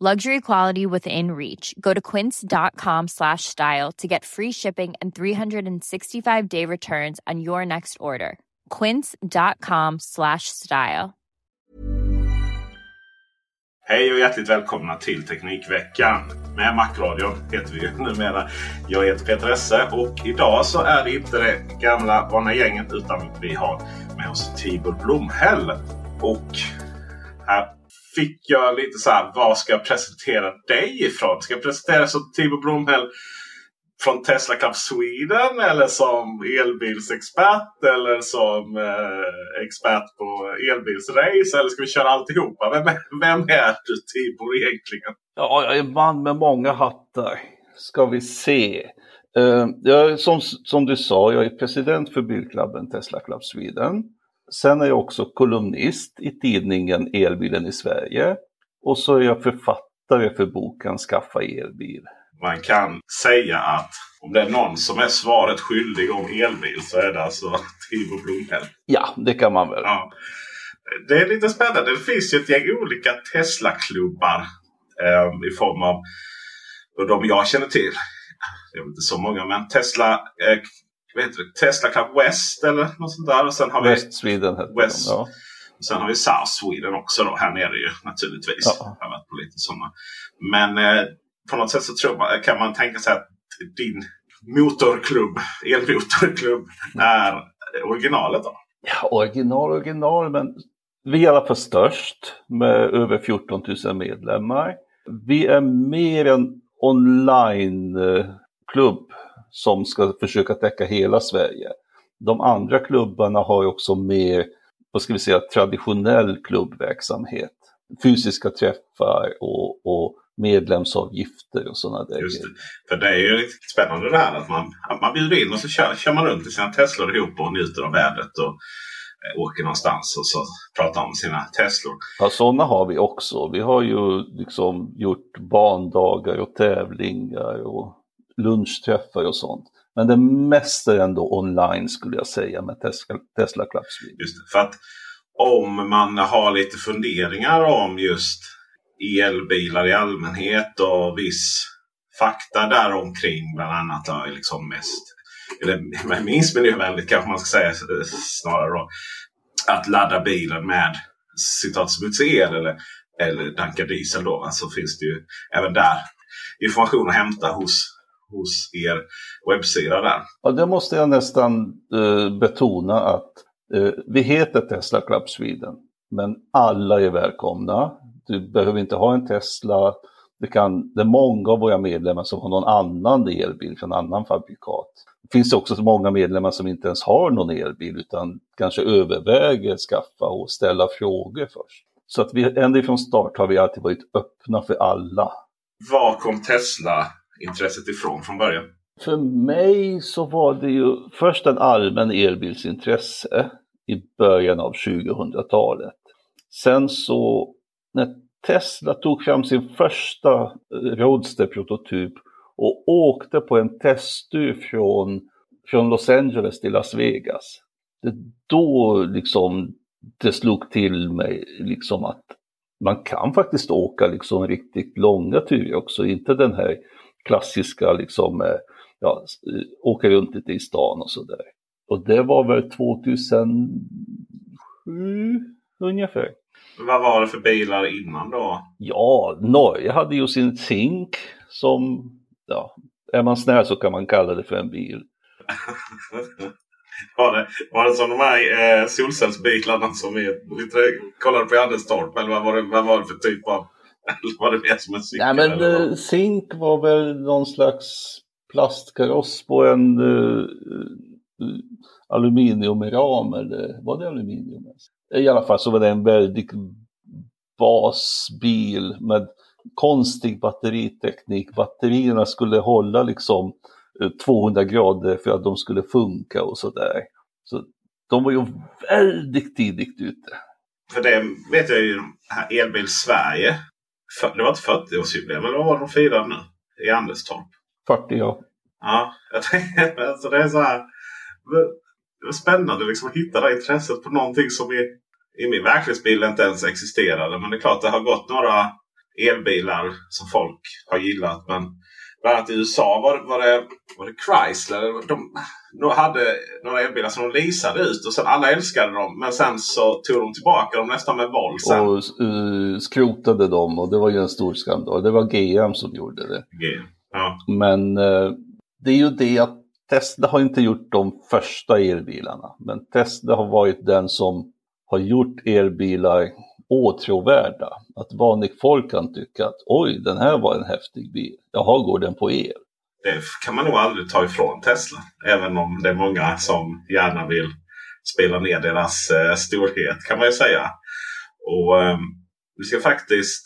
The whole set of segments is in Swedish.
Luxury quality within reach. Go to quince.com slash style to get free shipping and 365 day returns on your next order. Quince.com slash style. Hej och hjärtligt välkomna till Teknikveckan. Med Macradion heter vi ju numera. Jag heter Peter Esse och idag så är det inte det gamla vana gänget utan vi har med oss Tibor Blomhäll. Och här fick jag lite så här, vad ska jag presentera dig ifrån? Ska jag presentera dig som Timo Blomhäll från Tesla Club Sweden eller som elbilsexpert eller som eh, expert på elbilsrace? Eller ska vi köra alltihopa? Vem, vem är du Tibor egentligen? Ja, jag är en man med många hattar. Ska vi se. Uh, jag, som, som du sa, jag är president för bilklubben Tesla Club Sweden. Sen är jag också kolumnist i tidningen Elbilen i Sverige. Och så är jag författare för boken Skaffa elbil. Man kan säga att om det är någon som är svaret skyldig om elbil så är det alltså Tibor Blomhäll. Ja, det kan man väl. Ja. Det är lite spännande. Det finns ju ett gäng olika Tesla-klubbar eh, i form av och de jag känner till. Det är inte så många men Tesla eh, vad heter det? Tesla Club West eller något sånt där. Och sen har West Sweden West. De, ja. Och sen har vi South Sweden också då här nere ju naturligtvis. Ja. Jag har varit på lite sådana. Men eh, på något sätt så tror man, kan man tänka sig att din motorklubb, elmotorklubb, är originalet då? Ja, original, original, men vi är i alla fall störst med över 14 000 medlemmar. Vi är mer en online-klubb som ska försöka täcka hela Sverige. De andra klubbarna har ju också mer, vad ska vi säga, traditionell klubbverksamhet. Fysiska träffar och, och medlemsavgifter och sådana där Just det. För det är ju riktigt spännande det här att man, att man bjuder in och så kör, kör man runt i sina Teslor ihop och njuter av vädret. Och, eh, åker någonstans och så pratar om sina Teslor. Ja, sådana har vi också. Vi har ju liksom gjort bandagar och tävlingar och lunchträffar och sånt. Men det mesta är ändå online skulle jag säga med Tesla, Tesla Club Just det, för att om man har lite funderingar om just elbilar i allmänhet och viss fakta däromkring bland annat då, är liksom mest eller minst miljövänligt kanske man ska säga snarare då. Att ladda bilen med citat smutsig el eller, eller danka diesel då. Så alltså finns det ju även där information att hämta hos hos er webbsida där. Ja, det måste jag nästan uh, betona att uh, vi heter Tesla Club Sweden. Men alla är välkomna. Du behöver inte ha en Tesla. Det, kan, det är många av våra medlemmar som har någon annan elbil från annan fabrikat. Det finns också så många medlemmar som inte ens har någon elbil utan kanske överväger skaffa och ställa frågor först. Så att vi, ända från start har vi alltid varit öppna för alla. Var kom Tesla intresset ifrån från början? För mig så var det ju först en allmän elbilsintresse i början av 2000-talet. Sen så när Tesla tog fram sin första Roadster-prototyp och åkte på en testtur från, från Los Angeles till Las Vegas. Det då liksom det slog till mig liksom att man kan faktiskt åka liksom riktigt långa turer också, inte den här klassiska liksom, eh, ja, åka runt lite i stan och sådär. Och det var väl 2007 ungefär. Vad var det för bilar innan då? Ja, Norge hade ju sin Zink som, ja, är man snäll så kan man kalla det för en bil. var, det, var det som de här eh, solcellsbilarna som vi kollade på i Anderstorp? Eller vad var, det, vad var det för typ av... Eller var det mer som en cykel? Nej men eh, Zink var väl någon slags plastkaross på en uh, aluminiumram. Eller var det aluminium? I alla fall så var det en väldigt basbil med konstig batteriteknik. Batterierna skulle hålla liksom 200 grader för att de skulle funka och sådär. Så de var ju väldigt tidigt ute. För det vet jag ju, här Elbil Sverige. Det var ett 40-årsjubileum, eller vad var det de firade nu? I Anderstorp. 40 ja. Ja, jag tänkte, alltså det är så här. Det var spännande liksom att hitta det intresset på någonting som i, i min verklighetsbild inte ens existerade. Men det är klart det har gått några elbilar som folk har gillat. Men bland annat i USA var, var, det, var det Chrysler. De, de hade några elbilar som de leasade ut och sen alla älskade dem. Men sen så tog de tillbaka dem nästan med våld. Och uh, skrotade dem och det var ju en stor skandal. Det var GM som gjorde det. GM, ja. Men uh, det är ju det att Tesla har inte gjort de första elbilarna. Men Tesla har varit den som har gjort elbilar åtråvärda. Att vanligt folk kan tycka att oj, den här var en häftig bil. Jaha, går den på el? Det kan man nog aldrig ta ifrån Tesla. Även om det är många som gärna vill spela ner deras eh, storhet kan man ju säga. Och eh, Vi ska faktiskt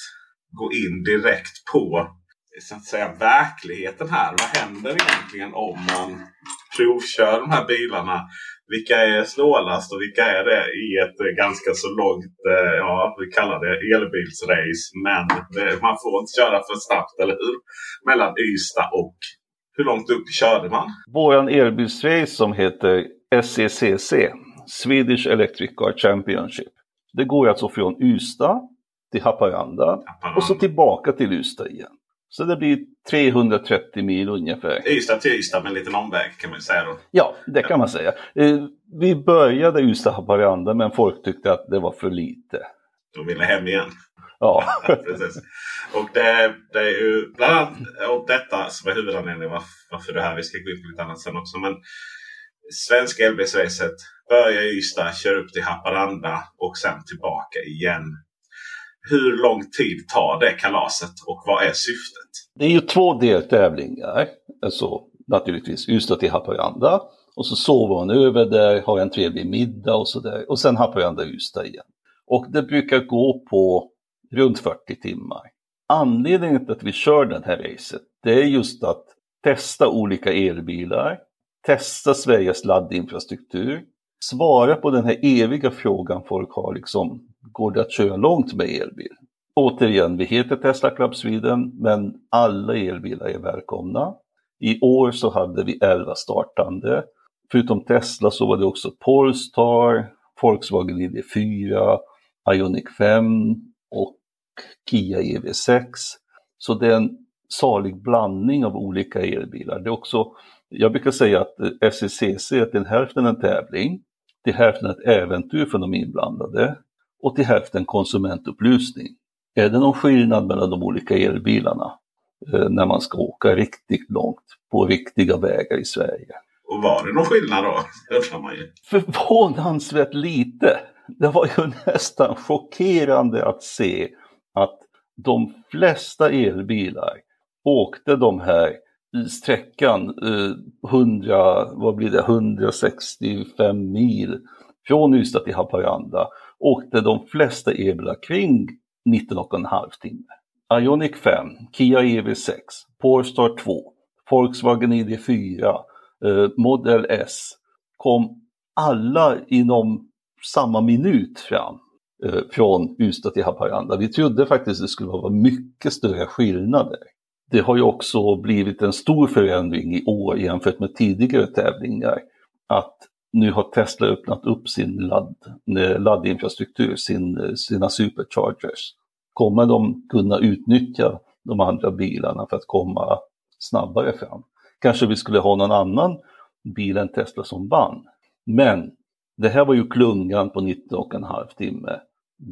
gå in direkt på så att säga, verkligheten här. Vad händer egentligen om man provkör de här bilarna vilka är snålast och vilka är det i ett ganska så långt, eh, ja vi kallar det elbilsrace. Men det, man får inte köra för snabbt, eller hur? Mellan Ystad och hur långt upp körde man? Våran elbilsrace som heter SECC, Swedish Electric Car Championship. Det går alltså från Ystad till Haparanda, Haparanda. och så tillbaka till Ystad igen. Så det blir 330 mil ungefär. Ystad till Ystad med en liten omväg kan man säga då. Ja, det kan man säga. Eh, vi började Ystad-Haparanda men folk tyckte att det var för lite. De ville hem igen. Ja. Precis. Och det, det, är ju bland annat och detta som är huvudanledningen varför, det här. Vi ska gå in på lite annat sen också. Men Svenska LBS-racet börjar i Ystad, kör upp till Haparanda och sen tillbaka igen hur lång tid tar det kalaset och vad är syftet? Det är ju två deltävlingar. Alltså naturligtvis Ystad till Haparanda. Och så sover man över där, har en trevlig middag och sådär. Och sen Haparanda-Ystad igen. Och det brukar gå på runt 40 timmar. Anledningen till att vi kör det här racet, det är just att testa olika elbilar, testa Sveriges laddinfrastruktur, svara på den här eviga frågan folk har liksom, går det att köra långt med elbil? Återigen, vi heter Tesla Club Sweden, men alla elbilar är välkomna. I år så hade vi 11 startande. Förutom Tesla så var det också Polestar, Volkswagen ID4, Ioniq 5 och Kia EV6. Så det är en salig blandning av olika elbilar. Det är också, jag brukar säga att SECC är till hälften en tävling, till hälften ett äventyr för de inblandade och till hälften konsumentupplysning. Är det någon skillnad mellan de olika elbilarna eh, när man ska åka riktigt långt på riktiga vägar i Sverige? Och var det någon skillnad då? Förvånansvärt lite. Det var ju nästan chockerande att se att de flesta elbilar åkte de här sträckan eh, 100, vad blir det, 165 mil från Ystad till Haparanda åkte de flesta elbilar kring 19,5 timme. Ioniq 5, Kia EV6, Polestar 2, Volkswagen ID4, eh, Model S kom alla inom samma minut fram Eh, från Ystad till Haparanda. Vi trodde faktiskt det skulle vara mycket större skillnader. det har ju också blivit en stor förändring i år jämfört med tidigare tävlingar. Att nu har Tesla öppnat upp sin ladd, eh, laddinfrastruktur, sin, eh, sina superchargers. Kommer de kunna utnyttja de andra bilarna för att komma snabbare fram? Kanske vi skulle ha någon annan bil än Tesla som vann. Men det här var ju klungan på 19 och en halv timme.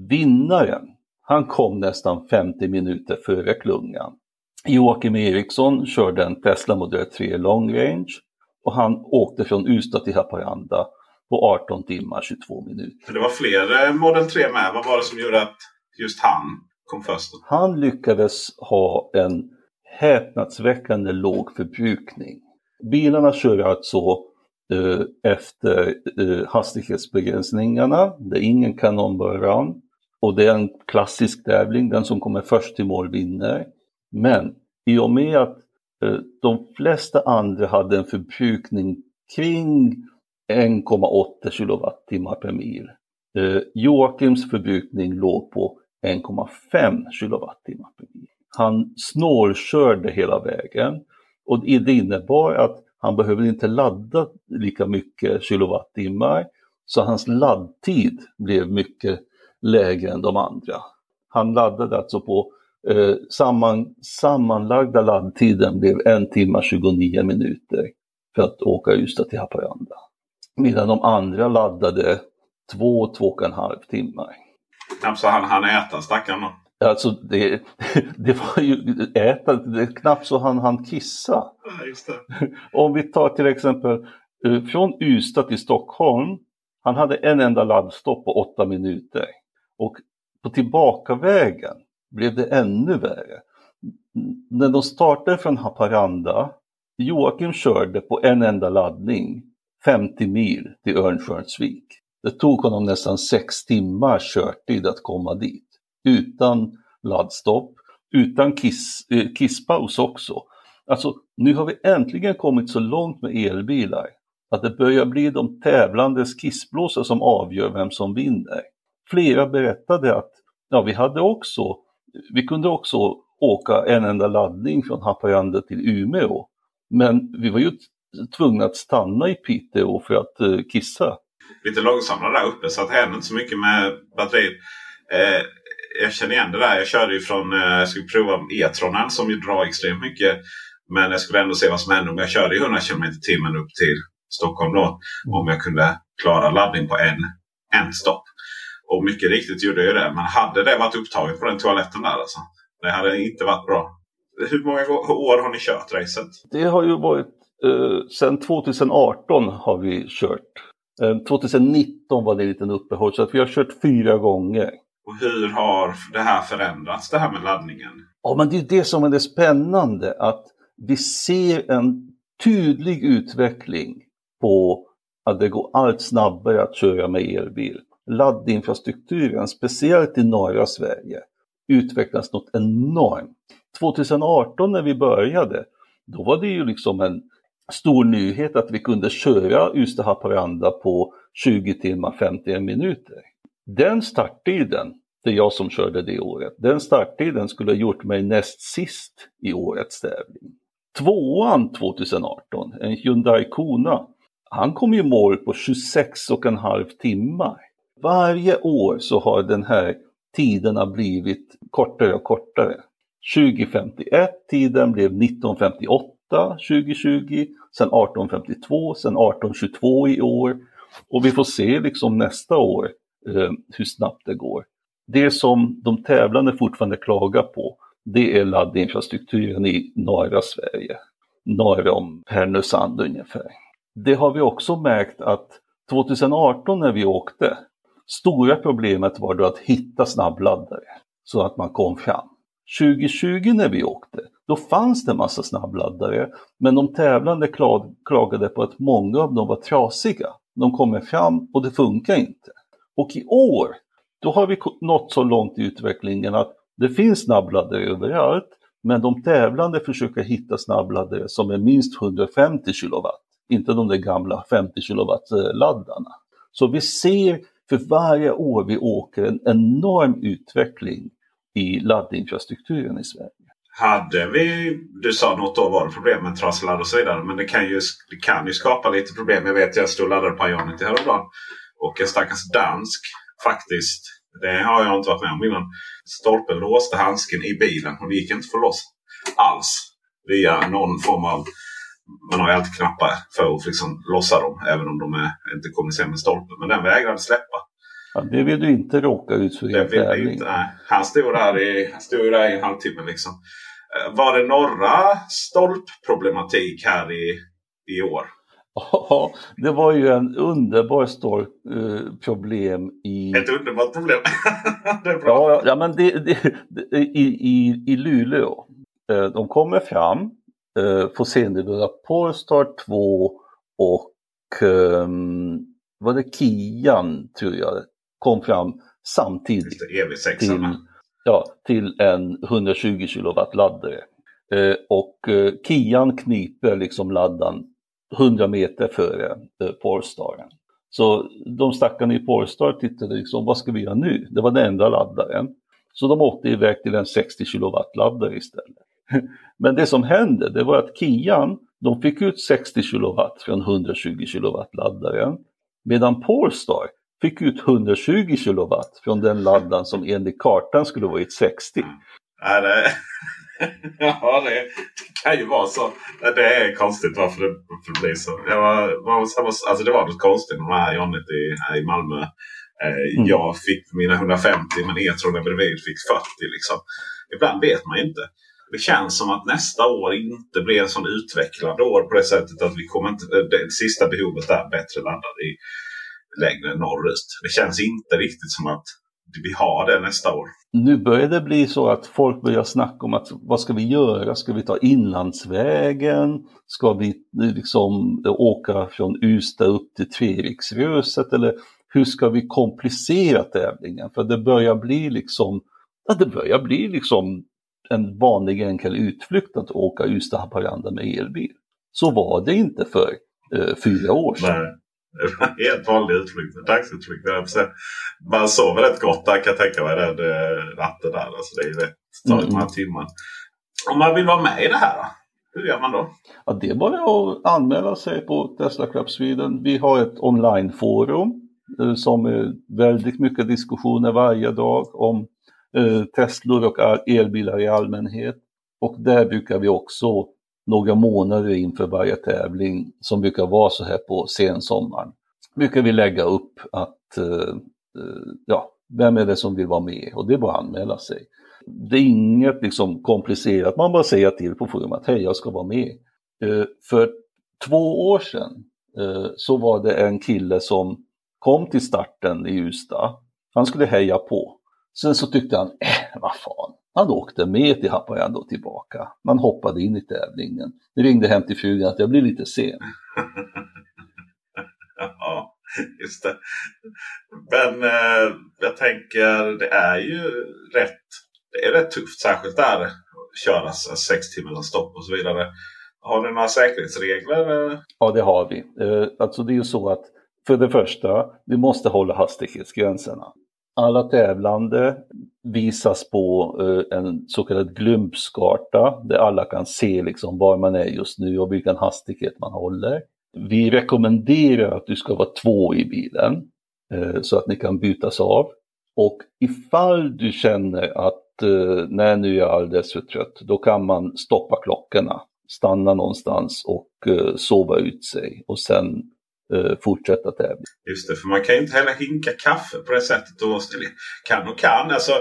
Vinnaren, han kom nästan 50 minuter före klungan. Joakim Eriksson körde en Tesla Model 3 Long Range och han åkte från Ystad till Haparanda på 18 timmar 22 minuter. Det var fler eh, Model 3 med. Vad var det som gjorde att just han kom först? Han lyckades ha en häpnadsväckande låg förbrukning. Bilarna kör alltså Eh, efter eh, hastighetsbegränsningarna. Det är ingen kanonbaran. Och det är en klassisk tävling, den som kommer först till mål vinner. Men i och med att eh, de flesta andra hade en förbrukning kring 1,8 kilowattimmar per mil. Joakims förbrukning låg på 1,5 kilowattimmar per mil. Han snålkörde hela vägen och det innebar att han behöver inte ladda lika mycket kilowattimmar så hans laddtid blev mycket lägre än de andra. Han laddade alltså på eh, samman, sammanlagda laddtiden blev en timme 29 minuter för att åka Ystad till Haparanda. Medan de andra laddade två, två och en halv timmar. Ja, så han han äta stackaren Alltså det, det var ju äta, det är knappt så han han kissa. Ja, Om vi tar till exempel eh, från Ystad till Stockholm. Han hade en enda laddstopp på åtta minuter. Och på tillbakavägen blev det ännu värre. När de startade från Haparanda, Joakim körde på en enda laddning 50 mil till Örnsköldsvik. Det tog honom nästan sex timmars körtid att komma dit. Utan laddstopp, utan kiss, eh, kisspaus också. Alltså, nu har vi äntligen kommit så långt med elbilar att det börjar bli de tävlandes kissblåsor som avgör vem som vinner. Flera berättade att ja, vi hade också, vi kunde också åka en enda laddning från Haparanda till Umeå. Men vi var ju tvungna att stanna i Piteå för att eh, kissa. Lite långsammare där uppe så att det hände inte så mycket med batteriet. Eh, jag känner igen det där. Jag körde ju från, eh, jag skulle prova E-tronen som ju drar extremt mycket. Men jag skulle ändå se vad som hände om jag körde i 100 km timmen upp till Stockholm då. Om jag kunde klara laddning på en, en stopp. Och mycket riktigt gjorde jag det. Men hade det varit upptaget på den toaletten där alltså. Det hade inte varit bra. Hur många år har ni kört racet? Det har ju varit eh, sedan 2018 har vi kört. Eh, 2019 var det en liten uppehåll så att vi har kört fyra gånger. Och hur har det här förändrats, det här med laddningen? Ja, men det är det som är det spännande, att vi ser en tydlig utveckling på att det går allt snabbare att köra med elbil. Laddinfrastrukturen, speciellt i norra Sverige, utvecklas något enormt. 2018 när vi började, då var det ju liksom en stor nyhet att vi kunde köra Ystad-Haparanda på 20 timmar 51 minuter. Den starttiden, det är jag som körde det året, den starttiden skulle ha gjort mig näst sist i årets tävling. Tvåan 2018, en Hyundai Kona, han kom i mål på 26 och en halv timmar. Varje år så har den här tiderna blivit kortare och kortare. 2051 tiden blev 1958 2020, sen 1852, sen 1822 i år och vi får se liksom nästa år eh, hur snabbt det går. Det som de tävlande fortfarande klagar på, det är laddinfrastrukturen i norra Sverige, norr om Härnösand ungefär. Det har vi också märkt att 2018 när vi åkte, stora problemet var då att hitta snabbladdare så att man kom fram. 2020 när vi åkte, då fanns det massa snabbladdare, men de tävlande klagade på att många av dem var trasiga. De kommer fram och det funkar inte. Och i år, då har vi nått så långt i utvecklingen att det finns snabbladdare överallt, men de tävlande försöker hitta snabbladdare som är minst 150 kilowatt, inte de där gamla 50 kilowatt-laddarna. Eh, så vi ser för varje år vi åker en enorm utveckling i laddinfrastrukturen i Sverige. hade vi, du sa något då var det problem med trassladd och så vidare. Men det kan, ju, det kan ju skapa lite problem. Jag vet jag stod och laddade på Ionity häromdagen. Och en stackars dansk faktiskt. Det har jag inte varit med om innan. Stolpen låste handsken i bilen och det gick inte att få loss alls. Via någon form av... Man har ju alltid knappar för att liksom lossa dem. Även om de är, inte kommunicerar med stolpen. Men den vägrade släppa. Ja, det vill du inte råka ut för i en tävling. Inte, nej. Han stod där i, han stod där i en halvtimme. Liksom. Eh, var det några stolpproblematik här i, i år? Ja, det var ju en underbar stolpproblem eh, i... Ett underbart problem. det är bra. Ja, ja men det, det, det, i, i, i Luleå. Eh, de kommer fram, får sedermera Polestar 2 och um, var det Kian tror jag kom fram samtidigt. Till, ja, till en 120 kW laddare. Eh, och eh, Kian kniper liksom laddan 100 meter före eh, Polestaren. Så de stackarna i Polestar tittade liksom, vad ska vi göra nu? Det var den enda laddaren. Så de åkte iväg till en 60 kW laddare istället. Men det som hände, det var att Kian, de fick ut 60 kW från 120 kW laddaren. Medan Polestar fick ut 120 kW från den laddaren som enligt kartan skulle varit 60. Ja, det, ja, det, kan ju vara så. Det är konstigt varför det, det blir så. Det var, var samma, alltså det var något konstigt med här Jonet i, här i Malmö. Eh, mm. Jag fick mina 150 men E-tronen bredvid fick 40. Liksom. Ibland vet man ju inte. Det känns som att nästa år inte blir en sån utvecklande år på det sättet att vi kommer inte... Det sista behovet är bättre laddad i längre norrut. Det känns inte riktigt som att vi har det nästa år. Nu börjar det bli så att folk börjar snacka om att vad ska vi göra? Ska vi ta inlandsvägen? Ska vi liksom åka från Ystad upp till Treriksröset? Eller hur ska vi komplicera tävlingen? För det börjar bli liksom, ja, det börjar bli liksom en vanlig enkel utflykt att åka Ystad-Haparanda med elbil. Så var det inte för eh, fyra år sedan. Nej. Det var en helt vanlig utflykt. En dagsutflykt. Man sover rätt gott där kan jag tänka mig. Den natten där. Alltså det är rätt. tar mm. några timmar. Om man vill vara med i det här då? Hur gör man då? Ja, det är bara att anmäla sig på Tesla Club Sweden. Vi har ett onlineforum eh, som är väldigt mycket diskussioner varje dag om eh, Teslor och elbilar i allmänhet. Och där brukar vi också några månader inför varje tävling som brukar vara så här på sensommaren. Brukar vi lägga upp att eh, eh, ja, vem är det som vill vara med och det är bara att anmäla sig. Det är inget liksom komplicerat, man bara säger till på forumet, hej jag ska vara med. Eh, för två år sedan eh, så var det en kille som kom till starten i Ystad. Han skulle heja på. Sen så tyckte han, äh, vad fan, han åkte med till Haparanda och tillbaka. Man hoppade in i tävlingen. Det ringde hem till frugan att jag blir lite sen. ja, just det. Men eh, jag tänker det är ju rätt, det är rätt tufft. Särskilt där att köra sex timmars stopp och så vidare. Har ni några säkerhetsregler? Ja, det har vi. Eh, alltså det är ju så att för det första, vi måste hålla hastighetsgränserna. Alla tävlande visas på eh, en så kallad glumpskarta där alla kan se liksom var man är just nu och vilken hastighet man håller. Vi rekommenderar att du ska vara två i bilen eh, så att ni kan bytas av. Och ifall du känner att eh, när nu är jag alldeles för trött, då kan man stoppa klockorna, stanna någonstans och sova ut sig och sen fortsätta tävla. Just det, för man kan ju inte heller hinka kaffe på det sättet. Och, kan och kan. Alltså,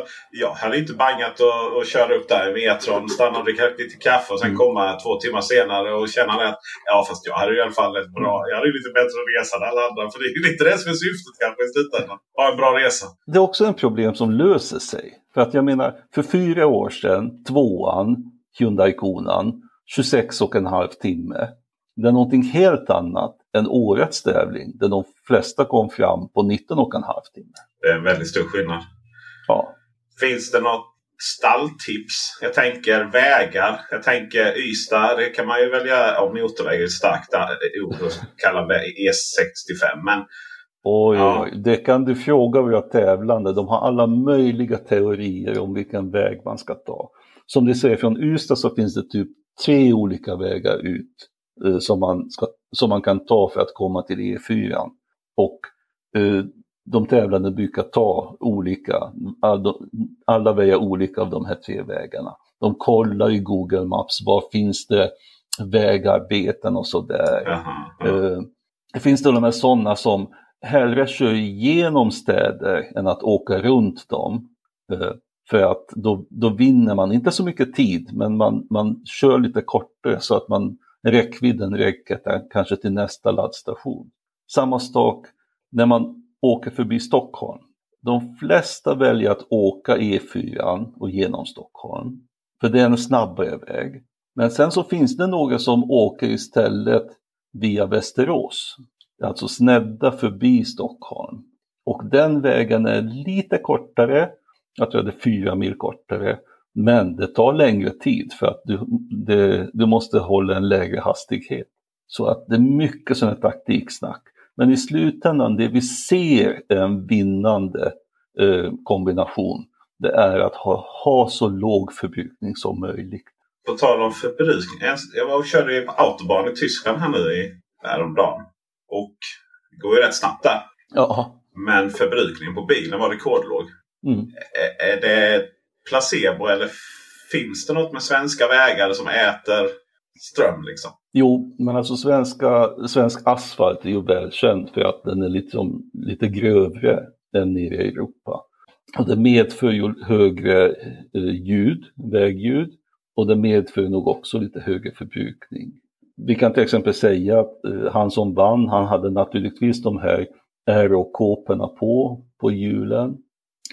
jag hade inte bangat och, och köra upp där i Metron, stanna och dricka lite kaffe och sen mm. komma två timmar senare och känna att ja fast jag hade ju i alla fall ett bra, jag hade ju lite bättre resa än alla andra. För det är ju lite det som är syftet kanske i slutändan. Ha en bra resa. Det är också en problem som löser sig. För att jag menar, för fyra år sedan, tvåan, Hyundai Konan, 26 och en halv timme. Det är någonting helt annat än årets tävling där de flesta kom fram på 19 och en halv timme. Det är en väldigt stor skillnad. Ja. Finns det något stalltips? Jag tänker vägar. Jag tänker Ystad. Det kan man ju välja om motorväg är starkt kalla E65. Men Oj, ja. oj, det kan du fråga våra tävlande. De har alla möjliga teorier om vilken väg man ska ta. som ni ser från Ystad så finns det typ tre olika vägar ut som, man ska, som man kan ta för att komma till E4. Och eh, de tävlande brukar ta olika, alla, vägar olika av de här tre vägarna. De kollar i Google Maps, var finns det vägarbeten och sådär. Eh, det finns till och med sådana som hellre kör igenom städer än att åka runt dem. Eh, för att då, då vinner man, inte så mycket tid, men man, man kör lite kortare så att man räckvidden räcker kanske till nästa laddstation. Samma sak när man åker förbi Stockholm. De flesta väljer att åka E4 och genom Stockholm, för det är en snabbare väg. Men sen så finns det några som åker istället via Västerås, alltså snedda förbi Stockholm. Och den vägen är lite kortare, jag tror det är fyra mil kortare, men det tar längre tid för att du, det, du måste hålla en lägre hastighet. Så att det är mycket som är praktiksnack. Men i slutändan, det vi ser är en vinnande eh, kombination. Det är att ha, ha så låg förbrukning som möjligt. På tal om förbrukning. Jag var och körde på autobahn i Tyskland här nu i, häromdagen. Och det går ju rätt snabbt där. Ja. Men förbrukningen på bilen var rekordlåg. Mm. Är, är det placebo eller finns det något med svenska vägar som äter ström liksom? Jo, men alltså svenska, svensk asfalt är ju välkänd för att den är liksom, lite grövre än nere i Europa. Och det medför ju högre eh, ljud, vägljud och det medför nog också lite högre förbrukning. Vi kan till exempel säga att eh, han som vann, han hade naturligtvis de här aerokåporna på, på hjulen.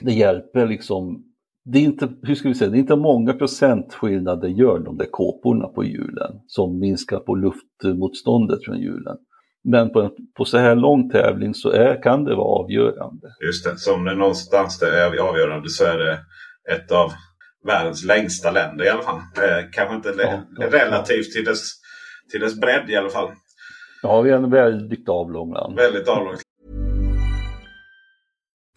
Det hjälper liksom, det är inte, hur ska vi säga, det är inte många procentskillnad det gör de där kåporna på hjulen som minskar på luftmotståndet från hjulen. Men på, på så här lång tävling så är, kan det vara avgörande. Just det, så om det någonstans det är avgörande så är det ett av världens längsta länder i alla fall. Eh, kanske inte Ja, ja, relativt till dess, till dess bredd i alla fall. Ja, vi är en väldigt avlång land. Väldigt avlångt.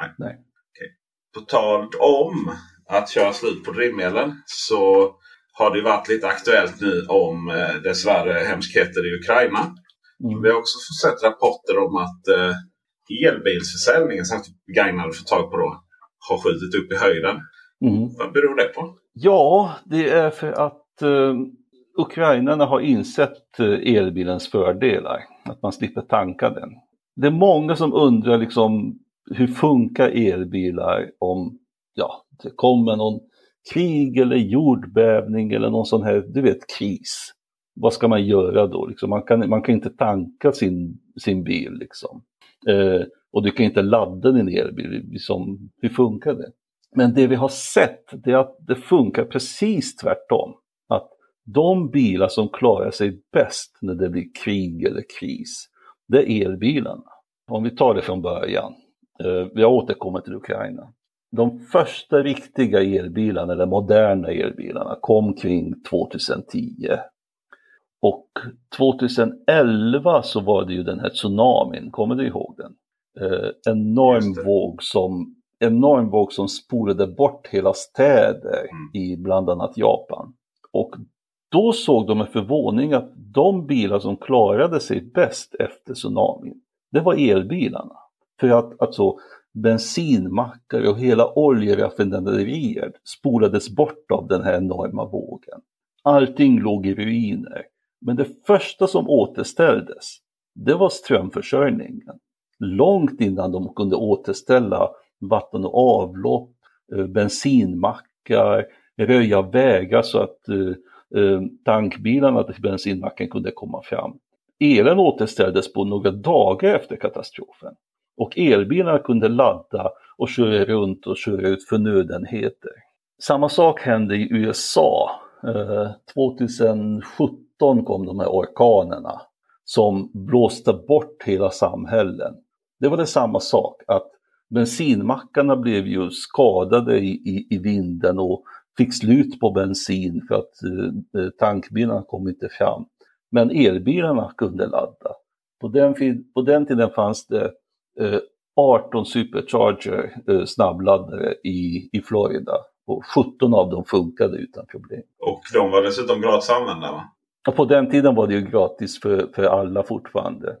Nej. Nej. Okay. På tal om att köra slut på drivmedel så har det varit lite aktuellt nu om eh, dessvärre hemskheter i Ukraina. Mm. Vi har också sett rapporter om att eh, elbilsförsäljningen, särskilt begagnade för tag på då, har skjutit upp i höjden. Mm. Vad beror det på? Ja, det är för att eh, ukrainarna har insett eh, elbilens fördelar. Att man slipper tanka den. Det är många som undrar liksom hur funkar elbilar om ja, det kommer någon krig eller jordbävning eller någon sån här, du vet, kris. Vad ska man göra då? Liksom, man, kan, man kan inte tanka sin, sin bil liksom. Eh, och du kan inte ladda din elbil. Liksom, hur funkar det? Men det vi har sett det är att det funkar precis tvärtom. Att de bilar som klarar sig bäst när det blir krig eller kris, det är elbilarna. Om vi tar det från början. Eh, vi har återkommit till Ukraina. De första riktiga elbilarna, eller moderna elbilarna, kom kring 2010. Och 2011 så var det ju den här tsunamin, kommer du ihåg den? Eh, enorm våg som enorm våg som spolade bort hela städer mm. i bland annat Japan. Och då såg de med förvåning att de bilar som klarade sig bäst efter tsunamin, det var elbilarna. För att alltså, bensinmackar och hela oljeraffinaderier spolades bort av den här enorma vågen. Allting låg i ruiner. Men det första som återställdes, det var strömförsörjningen. Långt innan de kunde återställa vatten och avlopp, eh, bensinmackar, röja vägar så att eh, eh, tankbilarna till bensinmacken kunde komma fram. Elen återställdes på några dagar efter katastrofen och elbilarna kunde ladda och köra runt och köra ut förnödenheter. Samma sak hände i eh, USA. 2017 kom de här orkanerna som blåste bort hela samhällen. Det var det samma sak, att bensinmackarna blev ju skadade i, i, i vinden och fick slut på bensin för att eh, eh tankbilarna kom inte fram. Men elbilarna kunde ladda. På den, på den tiden fanns det 18 supercharger eh, snabbladdare i, i Florida och 17 av dem funkade utan problem. Och de var dessutom gratis att använda va? Och på den tiden var det ju gratis för, för alla fortfarande.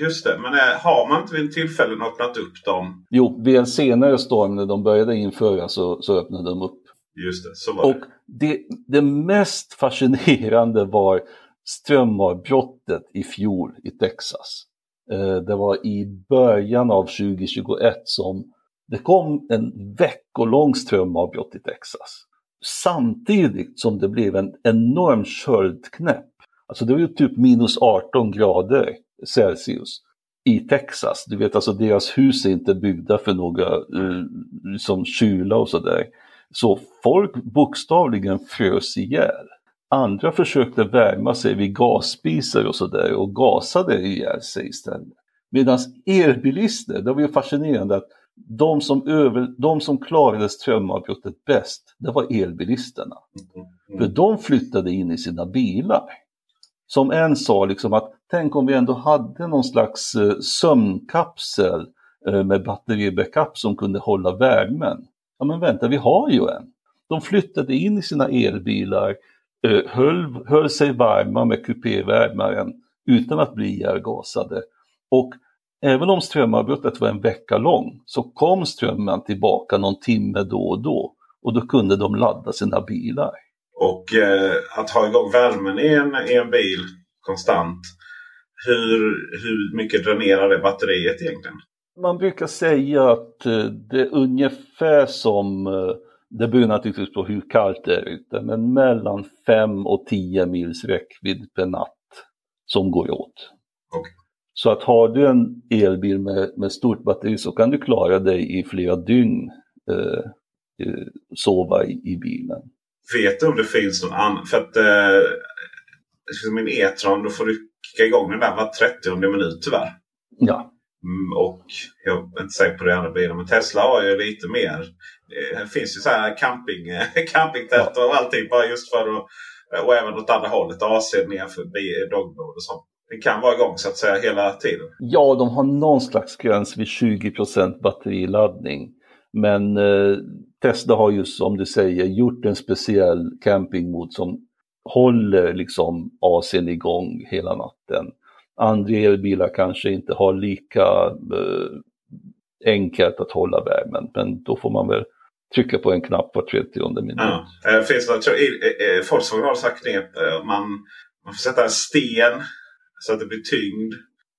Just det, men är, har man inte vid tillfällen öppnat upp dem? Jo, vid en senare storm när de började införa så, så öppnade de upp. Just det, så var Och det, det mest fascinerande var strömavbrottet i fjol i Texas. Eh, det var i början av 2021 som det kom en veckolång strömavbrott i Texas. Samtidigt som det blev en enorm köldknäpp. Alltså det var ju typ minus 18 grader Celsius i Texas. Du vet alltså deras hus är inte byggda för några liksom, kyla och sådär. Så folk bokstavligen frös ihjäl. Andra försökte värma sig vid gasspisar och sådär och gasade ihjäl sig istället. Medan elbilister, det var ju fascinerande att de som, över, de som klarade strömavbrottet bäst, det var elbilisterna. Mm. För de flyttade in i sina bilar som en sa liksom att tänk om vi ändå hade någon slags eh, sömnkapsel eh, med batteribackup som kunde hålla värmen. Ja men vänta, vi har ju en. De flyttade in i sina elbilar, höll, höll sig varma med kupévärmaren utan att bli ihjälgasade. Och även om strömavbrottet var en vecka lång så kom strömmen tillbaka någon timme då och då och då kunde de ladda sina bilar. Och eh, att ha igång värmen i en, i en bil konstant. Hur, hur mycket dränerar det batteriet egentligen? Man brukar säga att eh, det är ungefär som, eh, det beror naturligtvis på hur kallt det är ute, men mellan 5 och 10 mils räckvidd per natt som går åt. Okay. Så att har du en elbil med, med stort batteri så kan du klara dig i flera dygn eh, eh sova i, i bilen. Vet du om det finns någon annan? För att eh, min E-tron, då får du kicka igång den där var 30 minut tyvärr. Ja. Mm, och jag är inte säker på det andra bilen. Men Tesla har ju lite mer. Det finns ju så här camping, campingtält och allting bara just för att och även åt andra hållet AC nerför dogboard och sånt. det kan vara igång så att säga hela tiden? Ja, de har någon slags gräns vid 20% batteriladdning. Men eh, Tesla har ju som du säger gjort en speciell campingmod som håller liksom AC'n igång hela natten. Andra elbilar kanske inte har lika eh, enkelt att hålla värmen, men då får man väl trycka på en knapp var 30 minut. Ja. Eh, finns det, tror, i, i, Volkswagen har sagt knep. Eh, man, man får sätta en sten så att det blir tyngd.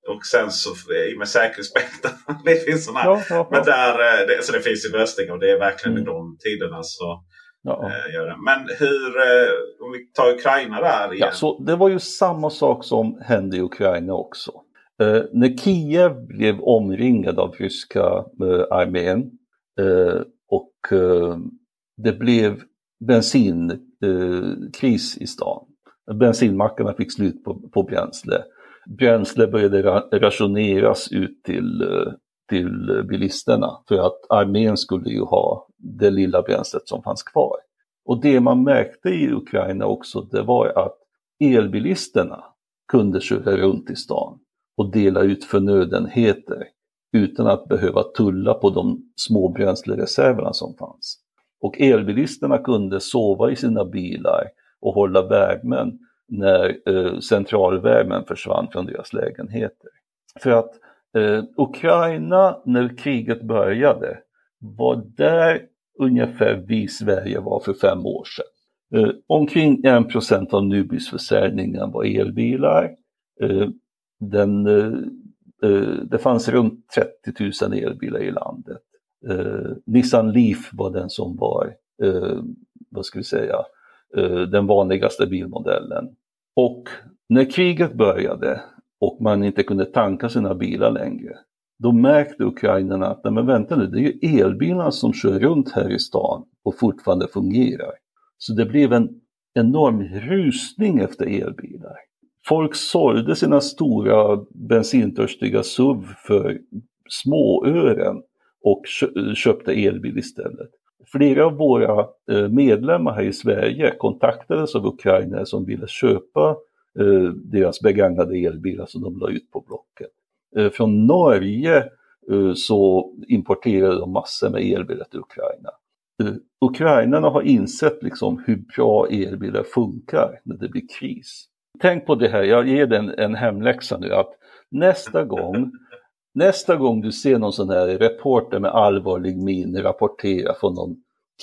Och sen så i med säkerhetsbälten. det finns sådana. Ja, ja, ja. Men där, eh, det, så det finns ju lösningar och det är verkligen mm. i de tiderna. Så, ja. det. Men hur, äh, om vi tar Ukraina där igen. Ja, så det var ju samma sak som hände i Ukraina också. Uh, när Kiev blev omringad av ryska uh, armén uh, och det blev bensinkris i stan. Bensinmackarna fick slut på, på bränsle bränsle började rationeras ut till, eh, till bilisterna för att armén skulle ju ha det lilla bränslet som fanns kvar. Och det man märkte i Ukraina också det var att elbilisterna kunde köra runt i stan och dela ut förnödenheter utan att behöva tulla på de små bränslereserverna som fanns. Och elbilisterna kunde sova i sina bilar och hålla värmen när eh, centralvärmen försvann från deras lägenheter. För att eh, Ukraina, när kriget började, var där ungefär vi Sverige var för fem år sedan. Eh, omkring 1 procent av Nubisförsäljningen var elbilar. Eh, den, eh, eh det fanns runt 30 000 elbilar i landet. Eh, Nissan Leaf var den som var, eh, vad ska vi säga, Eh, den vanligaste bilmodellen. Och när kriget började och man inte kunde tanka sina bilar längre, då märkte ukrainarna att, nej men vänta nu, det är ju elbilarna som kör runt här i stan och fortfarande fungerar. Så det blev en enorm rusning efter elbilar. Folk sålde sina stora bensintörstiga SUV för småören och köpte elbil istället flera av våra eh, medlemmar här i Sverige kontaktades av ukrainare som ville köpa eh, deras begagnade elbilar som de la ut på Blocket. Eh, från Norge eh, så importerade de massor med elbilar till Ukraina. Eh, ukrainarna har insett liksom hur bra elbilar funkar när det blir kris. Tänk på det här, jag ger dig en hemläxa nu, att nästa gång Nästa gång du ser någon sån här reporter med allvarlig min rapportera från någon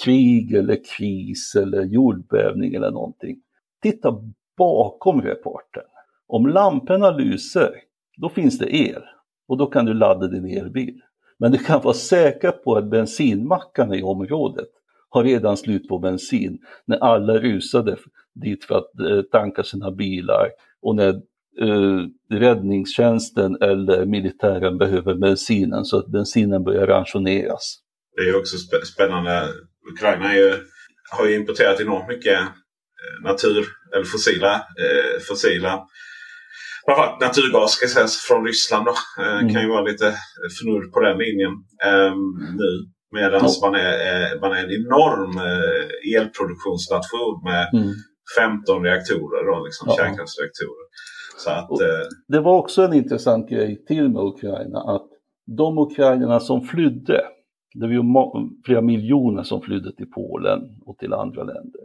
krig eller kris eller jordbävning eller någonting. Titta bakom reportern. Om lamporna lyser, då finns det el och då kan du ladda din elbil. Men du kan vara säker på att bensinmackarna i området har redan slut på bensin när alla rusade dit för att eh, tanka sina bilar och när eh, räddningstjänsten eller militären behöver bensinen så att bensinen börjar ransoneras. Det är också spännande. Ukraina ju, har ju importerat enormt mycket eh, natur eller fossila, eh, fossila framförallt naturgas ska sägas från Ryssland. Då. Eh, mm. kan ju vara lite fnurr på den linjen eh, nu. Medan mm. man, är, man är en enorm eh, elproduktionsnation med mm. 15 reaktorer, då, liksom, ja. kärnkraftsreaktorer. Så att, eh... Det var också en intressant grej till med Ukraina att de ukrainarna som flydde, det var ju flera miljoner som flydde till Polen och till andra länder.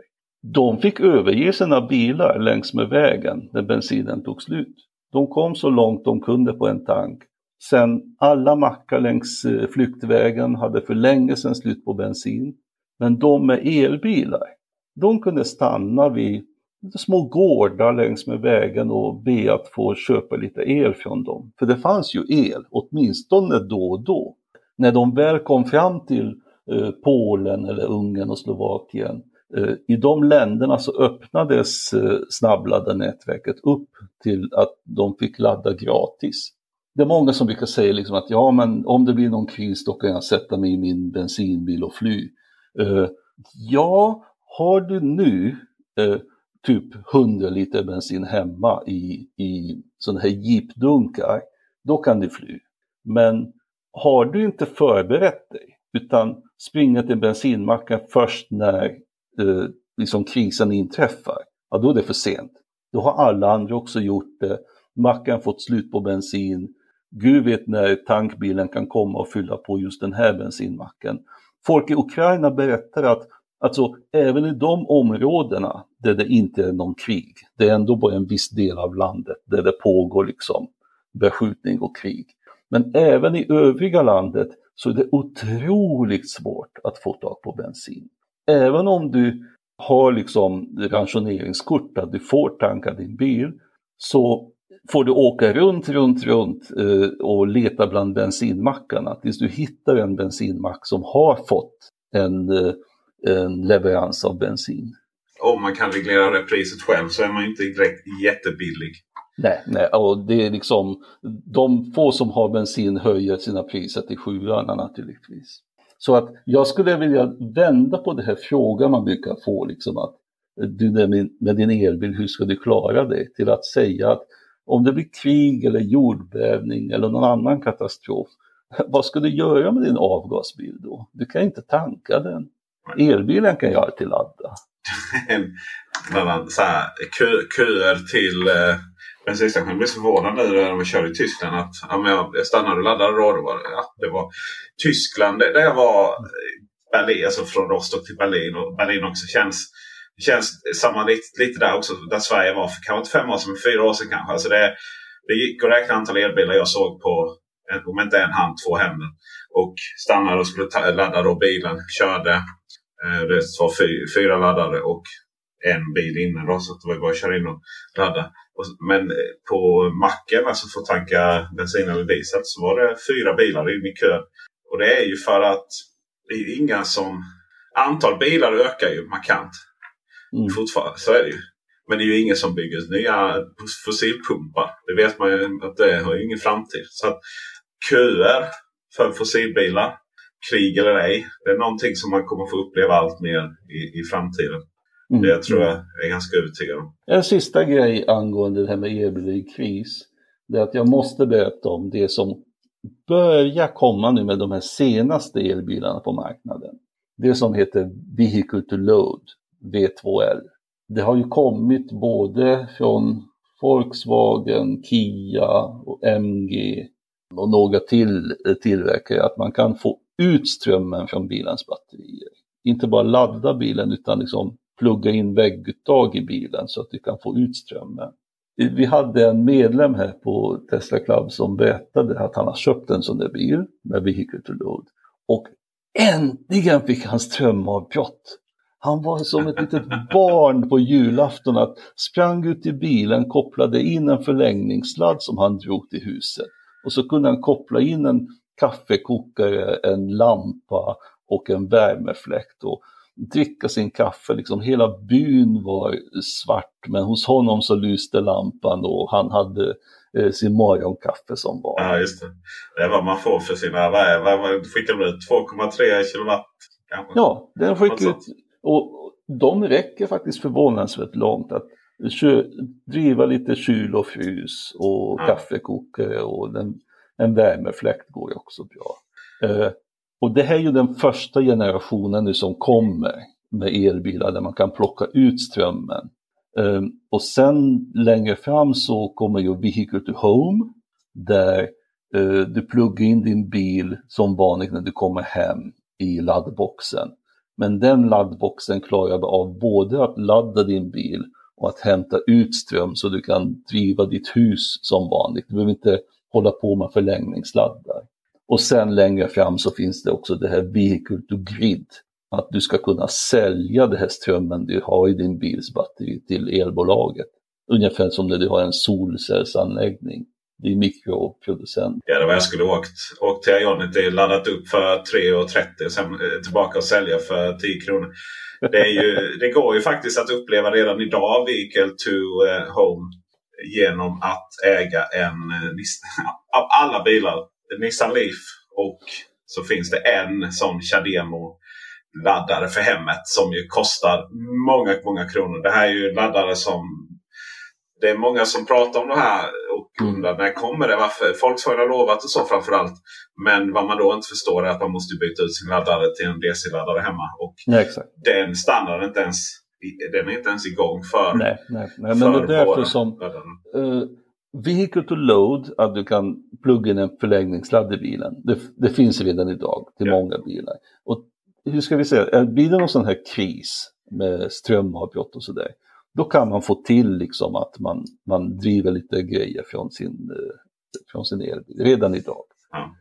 De fick överge sina bilar längs med vägen när bensinen tog slut. De kom så långt de kunde på en tank. Sen alla mackar längs eh, flyktvägen hade för länge sedan slut på bensin. Men de med elbilar, de kunde stanna vid små gårdar längs med vägen och be att få köpa lite el från dem. För det fanns ju el, åtminstone då och då. När de väl kom fram till eh, Polen eller Ungern och Slovakien, Eh, i de länderna så öppnades eh, snabbladdarnätverket upp till att de fick ladda gratis. Det är många som brukar säga liksom att ja, men om det blir någon kris då kan jag sätta mig i min bensinbil och fly. Eh, ja, har du nu eh, typ 100 liter bensin hemma i, i sådana här jeepdunkar, då kan du fly. Men har du inte förberett dig, utan springer till bensinmacken först när eh, liksom krisen inträffar, ja då är det för sent. Då har alla andra också gjort det Mackan fått slut på bensin. Gud vet när tankbilen kan komma och fylla på just den här bensinmacken. Folk i Ukraina berättar att alltså, även i de områdena där det inte är någon krig, det är ändå bara en viss del av landet där det pågår liksom beskjutning och krig. Men även i övriga landet så är det otroligt svårt att få tag på bensin. Även om du har liksom ransoneringskort att du får tanka din bil så får du åka runt, runt, runt eh, och leta bland bensinmackarna tills du hittar en bensinmack som har fått en, eh, en leverans av bensin. Om man kan reglera det priset själv så är man inte direkt jättebillig. Nej, nej, och det är liksom de få som har bensin höjer sina priser till sjuarna naturligtvis. Så att jag skulle vilja vända på det här frågan man brukar få, liksom att du med din elbil, hur ska du klara det? Till att säga att om det blir krig eller jordbävning eller någon annan katastrof, vad ska du göra med din avgasbil då? Du kan inte tanka den. Elbilen kan jag alltid ladda. så här, köer till eh, bensinstationen. Jag blev så förvånad nu när vi körde i Tyskland. att ja, men Jag stannade och laddade och det var, ja, det var Tyskland där jag var. Berlin, alltså från Rostock till Berlin. Och Berlin också känns det känns samma lite, lite där också där Sverige var för kanske inte fem år sedan men fyra år sedan kanske. Alltså det, det gick att räkna antal elbilar jag såg på om inte en hand, två händer. Och stannade och skulle ta, ladda då bilen. Körde. Eh, det var fy, fyra laddare och en bil inne då. Så det var bara att köra in och ladda. Men på macken, alltså för att tanka bensin eller diesel, så var det fyra bilar in i kön. Och det är ju för att det är inga som... Antal bilar ökar ju markant. Mm. Fortfarande, så är det ju. Men det är ju ingen som bygger nya fossilpumpar. Det vet man ju att det har ingen framtid. Så att köer för fossilbilar, krig eller ej, det är någonting som man kommer få uppleva allt mer i, i framtiden. Mm. Det tror jag är ganska övertygad om. En sista grej angående det här med elbilar i kris. Det är att jag måste berätta om det som börjar komma nu med de här senaste elbilarna på marknaden. Det som heter Vehicle to Load. V2L. Det har ju kommit både från Volkswagen, Kia och MG och några till tillverkare att man kan få ut strömmen från bilens batterier. Inte bara ladda bilen utan liksom plugga in vägguttag i bilen så att du kan få ut strömmen. Vi hade en medlem här på Tesla Club som berättade att han har köpt en sån där bil med Vehicle to Load. Och äntligen fick han strömavbrott. Han var som ett litet barn på julafton att sprang ut i bilen, kopplade in en förlängningssladd som han drog till huset. Och så kunde han koppla in en kaffekokare, en lampa och en värmefläkt och dricka sin kaffe. Liksom hela byn var svart men hos honom så lyste lampan och han hade eh, sin morgonkaffe som var. Ja, just det. Det är vad man får för sina... Vad, vad skickar de ut? 2,3 kilowatt? Kanske? Ja, den skickar ut och de räcker faktiskt förvånansvärt långt. att driva lite kyl och frys och ja. kaffekokare och den, en värmefläkt går ju också bra. Eh, och det här är ju den första generationen nu som kommer med elbilar där man kan plocka ut strömmen. Ehm, och sen längre fram så kommer ju Vehicle to Home där eh, du pluggar in din bil som vanligt när du kommer hem i laddboxen. Men den laddboxen klarar av både att ladda din bil och att hämta ut ström så du kan driva ditt hus som vanligt. Du behöver inte hålla på med förlängningssladdar. Och sen längre fram så finns det också det här Vehicle to Grid. Att du ska kunna sälja den här strömmen du har i din bils batteri till elbolaget. Ungefär som när du har en solcellsanläggning. Det är mikroproducent. Ja, det var jag skulle åkt, åkt till Ionity, laddat upp för 3,30 och sen eh, tillbaka och sälja för 10 kronor. Det, är ju, det går ju faktiskt att uppleva redan idag Vehicle to eh, Home genom att äga en eh, av alla bilar, Nissan Leaf och så finns det en sån Chademo laddare för hemmet som ju kostar många, många kronor. Det här är ju laddare som det är många som pratar om det här och mm. undrar när kommer det? Varför? Volkswagen har lovat och så framförallt. Men vad man då inte förstår är att man måste byta ut sin laddare till en DC-laddare hemma. Och ja, den standarden är inte ens, den är inte ens igång för Nej, nej, nej. men det är därför som vehicle to load, att du kan plugga in en förlängningssladd i bilen. Det, det finns redan idag till ja. många bilar. Och hur ska vi säga, blir det någon sån här kris med strömavbrott och sådär, då kan man få till liksom att man, man driver lite grejer från sin, eh, från sin elbil redan idag. Ja.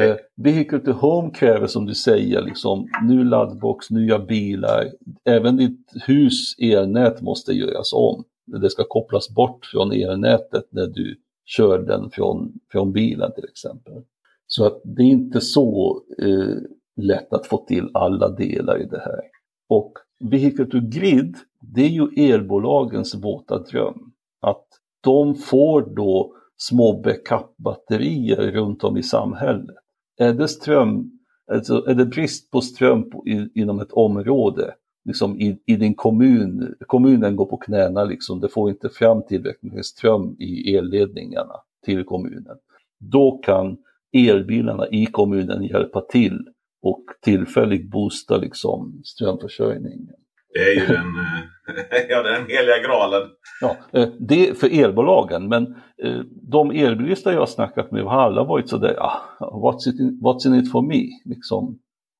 Eh, vehicle to Home kräver som du säger liksom ny laddbox, nya bilar. Även ditt hus elnät måste göras om. Det ska kopplas bort från elnätet när du kör den från, från bilen till exempel. Så att det är inte så eh, lätt att få till alla delar i det här. Och Vehicle to Grid, det är ju elbolagens våta dröm. Att de får då små backup-batterier runt om i samhället. Är det ström, alltså är det brist på ström på, i, inom ett område, liksom i, i, din kommun, kommunen går på knäna liksom, det får inte fram tillräckligt med ström i elledningarna till kommunen. Då kan elbilarna i kommunen hjälpa till och tillfälligt boosta liksom strömförsörjningen. Det är ju den, eh, ja, den heliga graalen. Ja, eh, det för elbolagen, men eh, de elbilister jag har snackat med har alla varit sådär, ah, what's, it in, what's in it for me? Liksom,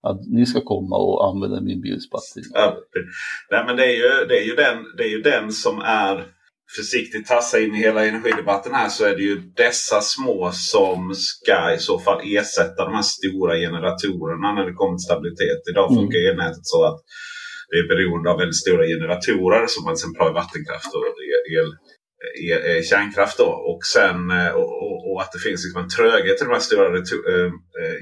att ni ska komma och använda min bils batteri. Ja, nej, men det är, ju, det, är ju den, det är ju den som är försiktigt tassa in i hela energidebatten här så är det ju dessa små som ska i så fall ersätta de här stora generatorerna när det kommer till stabilitet. Idag funkar mm. elnätet så att det är beroende av väldigt stora generatorer som man exempel har vattenkraft och el, kärnkraft. Då. Och, sen, eh, och, och, och, att det finns liksom en tröghet i de här stora äh,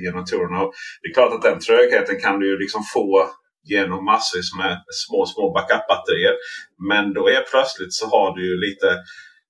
generatorerna. Och det är klart att den trögheten kan du ju liksom få genom massvis med små, små backup-batterier. Men då är plötsligt så har du ju lite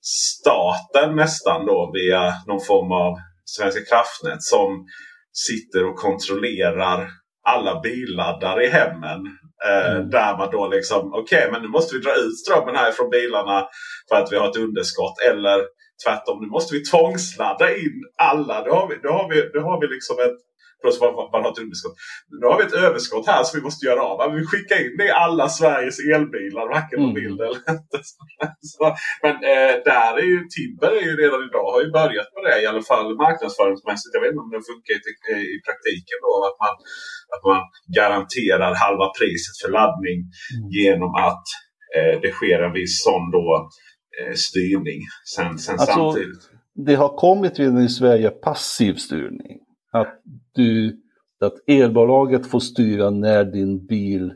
staten nästan då via någon form av Svenska kraftnät som sitter och kontrollerar alla billaddare i hemmen. Eh, mm. Där man då liksom, okej okay, men nu måste vi dra ut strömmen här från bilarna för att vi har ett underskott. Eller tvärtom, nu måste vi tvångsladda in alla. Då har vi, då har vi, då har vi liksom ett Plus man, man har ett underskott. Nu har vi ett överskott här som vi måste göra av. Vi skickar in det i alla Sveriges elbilar. Varken mm. bild eller. Så, men eh, där är ju Tibber är ju redan idag har ju börjat med det. I alla fall marknadsföringsmässigt. Jag vet inte om det funkar i, i praktiken. Då, att, man, att man garanterar halva priset för laddning mm. genom att eh, det sker en viss sån då, styrning sen, sen alltså, samtidigt. Det har kommit redan i Sverige passiv styrning. Att, du, att elbolaget får styra när din bil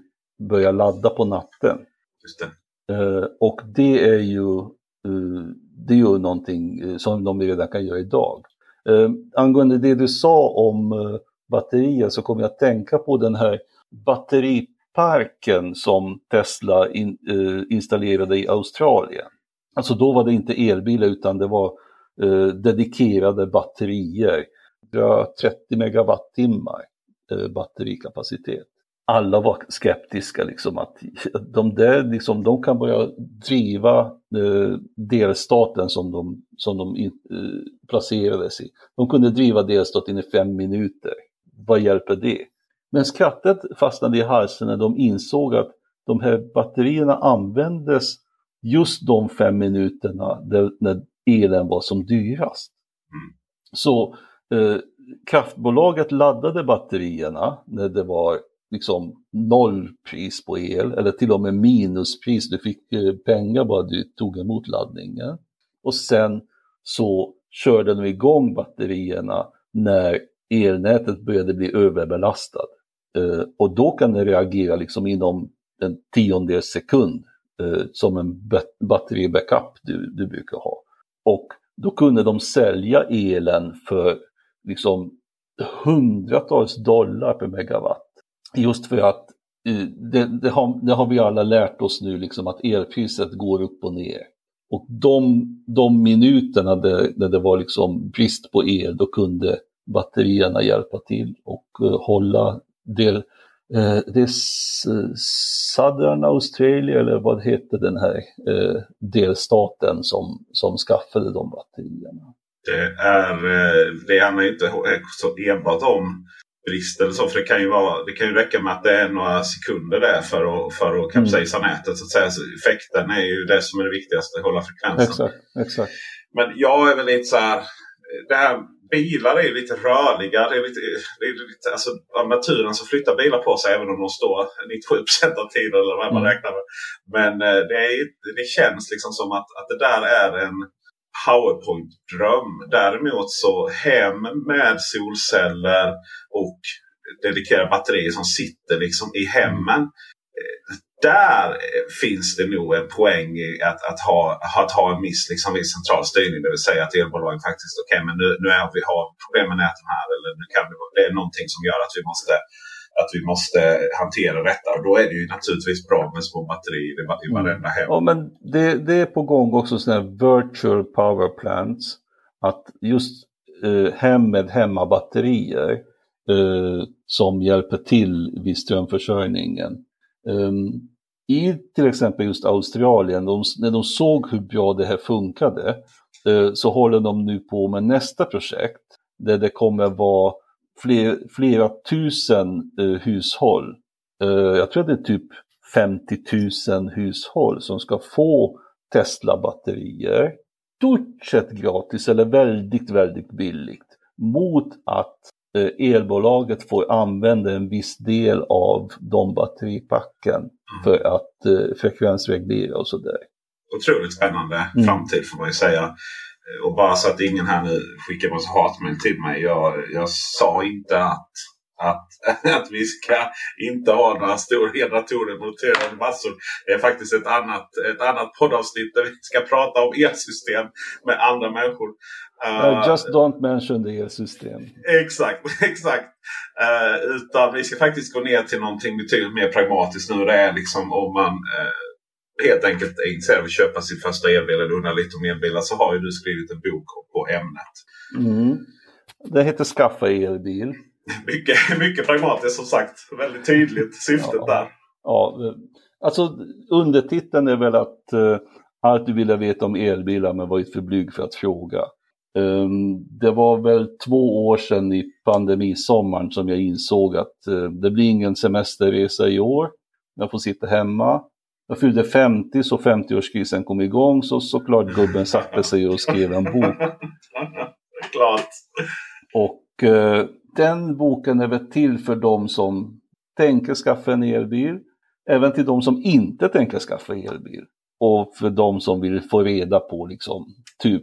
börjar ladda på natten. Just det. Uh, och det är ju, uh, det är ju någonting uh, som de redan kan göra idag. Uh, angående det du sa om uh, batterier så kommer jag att tänka på den här batteriparken som Tesla in, installerade i Australien. Alltså då var det inte elbilar utan det var eh, dedikerade batterier 130 megawattimmar eh, batterikapacitet. Alla var skeptiska liksom att de där liksom, de kan börja driva eh, delstaten som de, som de eh, placerades i. De kunde driva delstaten i fem minuter. Vad hjälper det? Men skrattet fastnade i halsen när de insåg att de här batterierna användes just de fem minuterna där, när elen var som dyrast. Mm. Så eh, kraftbolaget laddade batterierna när det var liksom nollpris på el eller till och med minuspris. Du fick eh, pengar bara du tog emot laddningen. Och sen så körde de igång batterierna när elnätet började bli överbelastat. Eh, och då kan det reagera liksom inom en tiondels sekund eh, som en batteribackup du, du brukar ha. Och då kunde de sälja elen för liksom hundratals dollar per megawatt. Just för att eh, det, det, har, det har vi alla lärt oss nu, liksom att elpriset går upp och ner. Och de, de minuterna där, där det var liksom brist på el, då kunde batterierna hjälpa till och uh, hålla del, uh, det är Southern Australia eller vad heter den här uh, delstaten som, som skaffade de batterierna. Det, är, eh, det handlar inte så enbart om brist eller så. För det kan ju, vara, det kan ju räcka med att det är några sekunder där för att, för att kapsejsa mm. nätet. Så att säga. Så effekten är ju det som är det viktigaste, att hålla frekvensen. Exakt, exakt. Men jag är väl lite så här. Det här bilar är lite rörliga. Det är lite, det är lite, alltså, av naturen så flyttar bilar på sig även om de står 97% av tiden eller vad man mm. räknar med. Men eh, det, är, det känns liksom som att, att det där är en powerpoint-dröm. Däremot så hem med solceller och dedikerade batterier som sitter liksom i hemmen. Där finns det nog en poäng i att, att, ha, att ha en miss liksom, viss central styrning. Det vill säga att elbolagen faktiskt, okej okay, men nu, nu är vi har problem med näten här. Eller nu kan det, det är någonting som gör att vi måste att vi måste hantera detta. Och då är det ju naturligtvis bra med små batterier i varenda hem. Ja, men det, det är på gång också sådana här virtual power plants. Att just eh, hem med hemmabatterier eh, som hjälper till vid strömförsörjningen. Um, i till exempel just Australien, de, när de såg hur bra det här funkade, eh, så håller de nu på med nästa projekt där det kommer vara fler, flera tusen eh, hushåll. Eh, jag tror det är typ 50 000 hushåll som ska få Tesla-batterier. Stort sett gratis eller väldigt, väldigt billigt mot att elbolaget får använda en viss del av de batteripacken mm. för att eh, frekvensreglera och sådär. Otroligt spännande mm. framtid får man ju säga. Eh, och bara så att ingen här nu skickar massa hatmejl till mig. Jag, jag sa inte att, att, att vi ska inte ha några stora datorer monterade massor. Det är faktiskt ett annat, ett annat poddavsnitt där vi ska prata om elsystem med andra människor. Uh, just don't mention the elsystem. Exakt, exakt. Uh, utan vi ska faktiskt gå ner till någonting betydligt mer pragmatiskt nu. Det är liksom om man uh, helt enkelt är intresserad av att köpa sin första elbil eller undrar lite om elbilar så har ju du skrivit en bok på ämnet. Mm. Det heter Skaffa elbil. Mycket, mycket pragmatiskt som sagt. Väldigt tydligt syftet ja. där. Ja, alltså undertiteln är väl att uh, allt du ville veta om elbilar men varit för blyg för att fråga. Ehm, det var väl två år sedan i pandemisommaren som jag insåg att eh, det blir ingen semesterresa i år. Jag får sitta hemma. Jag fyllde 50 så 50-årskrisen kom igång så såklart gubben satte sig och skrev en bok. Klart. Och eh, den boken är väl till för de som tänker skaffa en elbil. Även till de som inte tänker skaffa elbil. Och för de som vill få reda på liksom, typ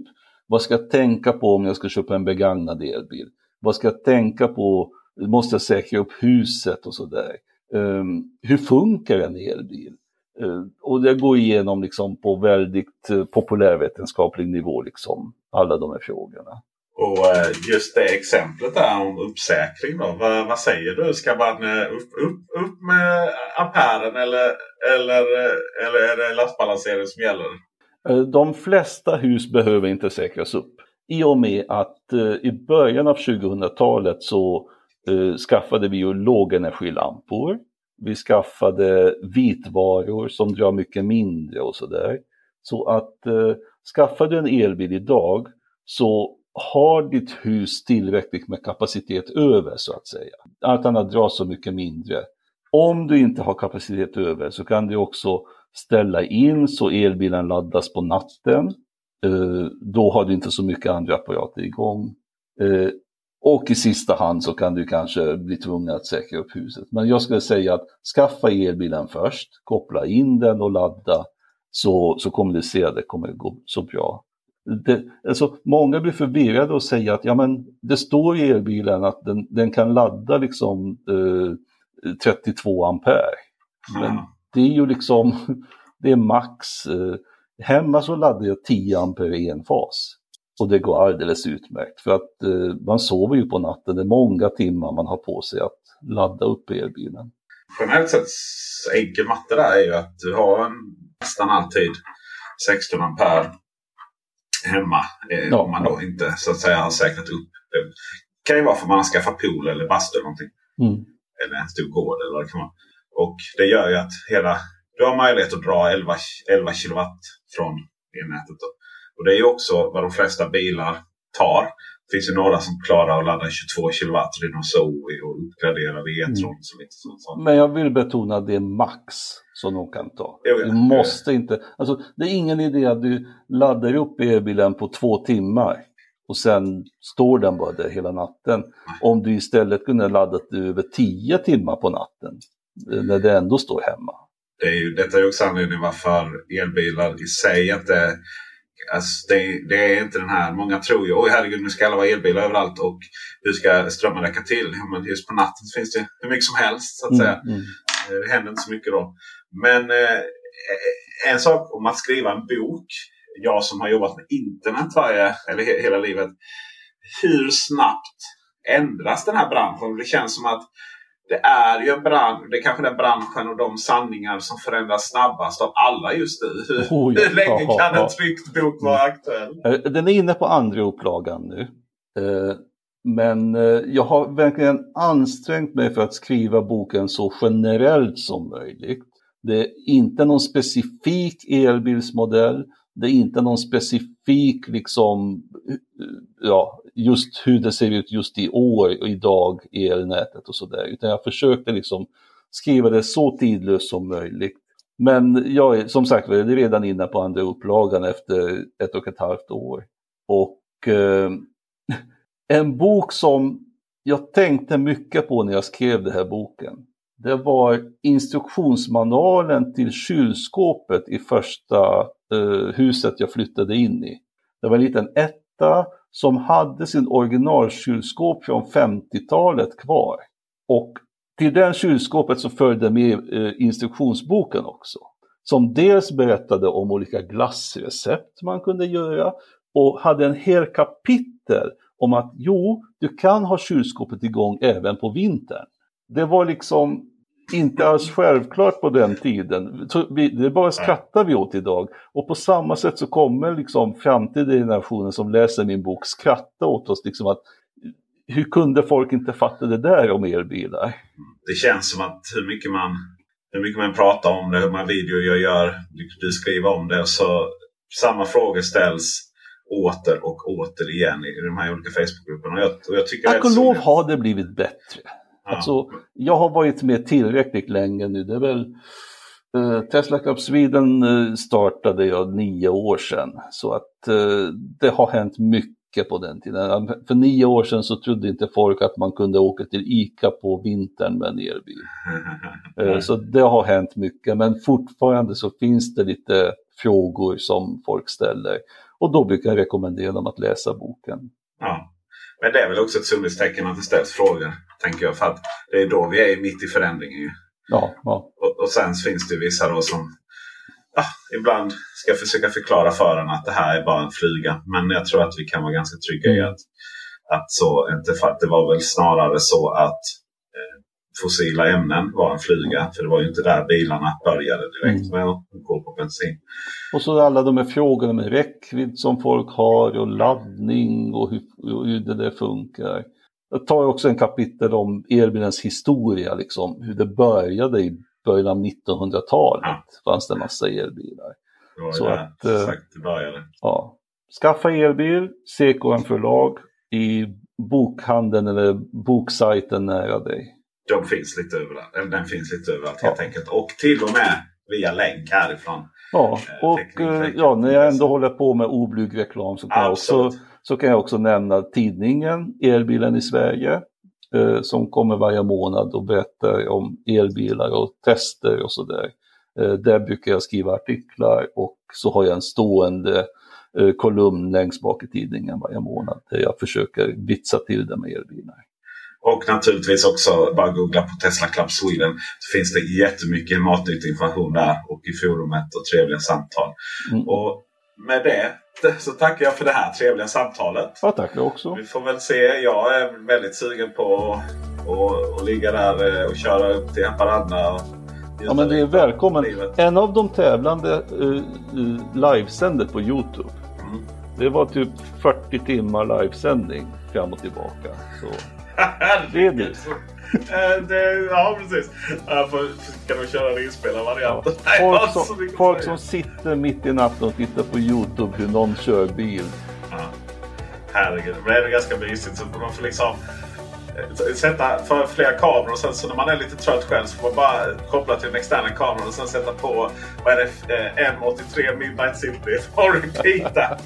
vad ska jag tänka på om jag ska köpa en begagnad elbil? Vad ska jag tänka på? Måste jag säkra upp huset och sådär? Um, hur funkar en elbil? Uh, och det går igenom liksom på väldigt uh, populärvetenskaplig nivå, liksom, alla de här frågorna. Och eh, just det exemplet där om uppsäkring då, vad, vad säger du? Ska man eh, upp, upp, upp med ampären eller, eller, eh, eller är det lastbalansering som gäller? De flesta hus behöver inte säkras upp. I och med att i början av 2000-talet så skaffade vi ju lågenergilampor. Vi skaffade vitvaror som drar mycket mindre och sådär. Så att eh, skaffar du en elbil idag så har ditt hus tillräckligt med kapacitet över så att säga. Allt annat drar så mycket mindre. Om du inte har kapacitet över så kan du också ställa in så elbilen laddas på natten. Eh, då har du inte så mycket andra apparater igång. Eh, och i sista hand så kan du kanske bli tvungen att säkra upp huset. Men jag skulle säga att skaffa elbilen först, koppla in den och ladda så, så kommer du se att det kommer gå så bra. Det, alltså, många blir förvirrade och säger att ja, men det står i elbilen att den, den kan ladda liksom eh, 32 ampere. Men det är ju liksom, det är max. Eh, hemma så laddar jag 10 ampere enfas. Och det går alldeles utmärkt för att eh, man sover ju på natten. Det är många timmar man har på sig att ladda upp elbilen. Generellt sett enkel matte där är ju att du har en, nästan alltid 16 ampere hemma. Eh, ja, om man då inte så att säga har säkrat upp. Det kan ju vara för att man har skaffat pool eller bastu eller någonting. Mm. Eller en stor gård eller vad det kan vara. Och det gör ju att hela, du har möjlighet att dra 11, 11 kilowatt från elnätet. Då. Och det är ju också vad de flesta bilar tar. Det finns ju några som klarar att ladda 22 kilowatt Renault Zoe och uppgradera E-tron. Mm. Men jag vill betona att det är max som de kan ta. Du måste inte, alltså det är ingen idé att du laddar upp elbilen på två timmar och sen står den bara där hela natten. Om du istället kunde laddat över tio timmar på natten eh, när det ändå står hemma. Det är ju, detta är också anledningen varför elbilar i sig inte Alltså det, det, är inte den här, många tror ju oj herregud nu ska alla vara elbilar överallt och hur ska strömmen räcka till? Ja, men just på natten finns det hur mycket som helst så att säga. Mm, mm. Eh, Det händer inte så mycket då. Men eh, en sak om att skriva en bok. Jag som har jobbat med internet varje, eller he, hela livet. Hur snabbt ändras den här branschen? Det känns som att det är ju en bransch, det är kanske den branschen och de sanningar som förändras snabbast av alla just nu. Hur, Oh, ja. hur länge Ja, kan ja. en tryckt bok vara aktuell? Eh, Den är inne på andra upplagan nu. Eh, Men jag har verkligen ansträngt mig för att skriva boken så generellt som möjligt. Det är inte någon specifik elbilsmodell. Det är inte någon specifik, liksom, ja, just hur det ser ut just i år och idag i elnätet och sådär. Utan jag försökte liksom skriva det så tidlöst som möjligt. Men jag är som sagt var är redan inne på andra upplagan efter ett och ett halvt år. Och eh, en bok som jag tänkte mycket på när jag skrev den här boken. Det var instruktionsmanualen till kylskåpet i första eh, huset jag flyttade in i. Det var en liten etta som hade sin originalkylskåp från 50-talet kvar. Och till den kylskåpet så följde med eh, instruktionsboken också. Som dels berättade om olika glassrecept man kunde göra och hade en hel kapitel om att jo, du kan ha kylskåpet igång även på vintern. Det var liksom inte alls självklart på den tiden. Vi- Det bara skrattar vi åt idag. Och på samma sätt så kommer liksom framtida generationer som läser min bok skratta åt oss. Liksom att, hur kunde folk inte fatta det där om elbilar? Det känns som att hur mycket man, hur mycket man pratar om det, hur många videor jag gör, du, skriver om det. Så samma frågor ställs åter och åter igen i de här olika Facebookgrupperna. Och jag, och jag tycker Tack och lov har det blivit bättre. Ja. Alltså, jag har varit med tillräckligt länge nu. Det är väl eh, Tesla Club Sweden eh, startade jag nio år sedan. Så att eh, det har hänt mycket på den tiden. För nio år sedan så trodde inte folk att man kunde åka till ICA på vintern med en elbil. Eh, Så det har hänt mycket, men fortfarande så finns det lite frågor som folk ställer. Och då brukar jag rekommendera dem att läsa boken. Ja. Men det är väl också ett sundhetstecken att det ställs frågor. Tänker jag. För att det är då vi är mitt i förändringen. ju. Ja, ja. Och, och sen finns det vissa då som ja, ibland ska försöka förklara för en att det här är bara en flyga. Men jag tror att vi kan vara ganska trygga i att, att så inte för att det var väl snarare så att eh, fossila ämnen var en flyga. För det var ju inte där bilarna började direkt med att gå på bensin. Och så alla de här frågorna med räckvidd som folk har och laddning och hur, och hur det där funkar. Jag tar också en kapitel om elbilens historia, liksom, hur det började i början av 1900-talet. Ja. fanns det en massa elbilar. Ju Så där att, eh, det började. Ja. Skaffa elbil, CKN förlag i bokhandeln eller boksajten nära dig. De finns lite överallt. Eller den finns lite överallt helt enkelt. Och till och med via länk härifrån. Ja, Eh, och eh, ja, när jag ändå håller på med oblyg reklam så kan, jag också, Absolut. Så kan jag också nämna tidningen Elbilen i Sverige eh, som kommer varje månad och berättar om elbilar och tester och sådär. Eh, där brukar jag skriva artiklar och så har jag en stående eh, kolumn längst bak i tidningen varje månad där jag försöker vitsa till det med elbilar. Och naturligtvis också bara googla på Tesla Club Sweden. Så finns det jättemycket matnyttig information där och i forumet och trevliga samtal. Mm. Och med det så tackar jag för det här trevliga samtalet. Ja, tack också. Vi får väl se. Jag är väldigt sugen på att och, och ligga där eh, och köra upp till Haparanda. och Ja, men det är välkommen. livet. En av de tävlande uh, livesänder på Youtube. Mm. Det var typ 40 timmar livesändning fram och tillbaka. Så det är det. Eh, det, ja, precis. Får, kan nog köra en inspelad variant. Folk, så som, folk som sitter mitt i natten och tittar på Youtube hur någon kör bil. Ja. Herregud, det är ganska mysigt. Så man får liksom... sätta för flera kameror och sen så när man är lite trött själv så får man bara koppla till den externa kameran och sen sätta på vad är det, eh, M83 Midnight City och repeata.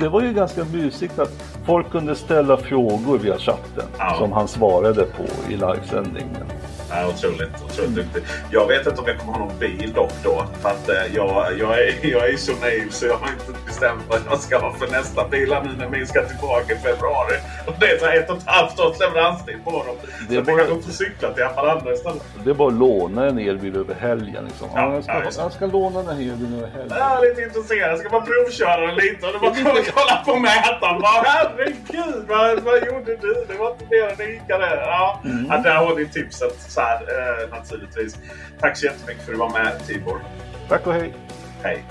Det var ju ganska mysigt att folk kunde ställa frågor via chatten Ja. som han svarade på i livesändningen. Ja, otroligt, otroligt duktig. Jag vet inte om jag kommer ha någon bil dock då. För att eh, jag, jag, är, jag är så naiv så jag har inte bestämt vad jag ska ha för nästa bil nu när min ska tillbaka i februari. Och det här ett och ett halvt års leveranstid på dem. Det så är jag kan bara- gå och cykla till Haparanda istället. Det är bara att låna en elbil över helgen. Liksom. Ja, Ja, jag, ska, ja, jag ska låna den här elbilen över helgen. Jag är lite intresserad. Jag ska bara provköra den lite. Och var kolla, kolla på mätaren. Bara, Herregud, vad, vad gjorde du? Det var inte mer än Ica det. Ja. Mm. Ja, där har ni tipset. Så här, eh, naturligtvis. Tack så jättemycket för att du var med Tibor. Tack och hej! Hej!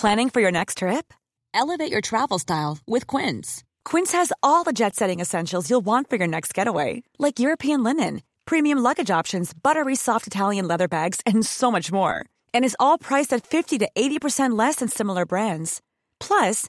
Planning for your next trip? Elevate your travel style with Quince. Quince has all the jet setting essentials you'll want for your next getaway, like European linen, premium luggage options, buttery soft Italian leather bags, and so much more. And is all priced at 50 to 80% less than similar brands. Plus,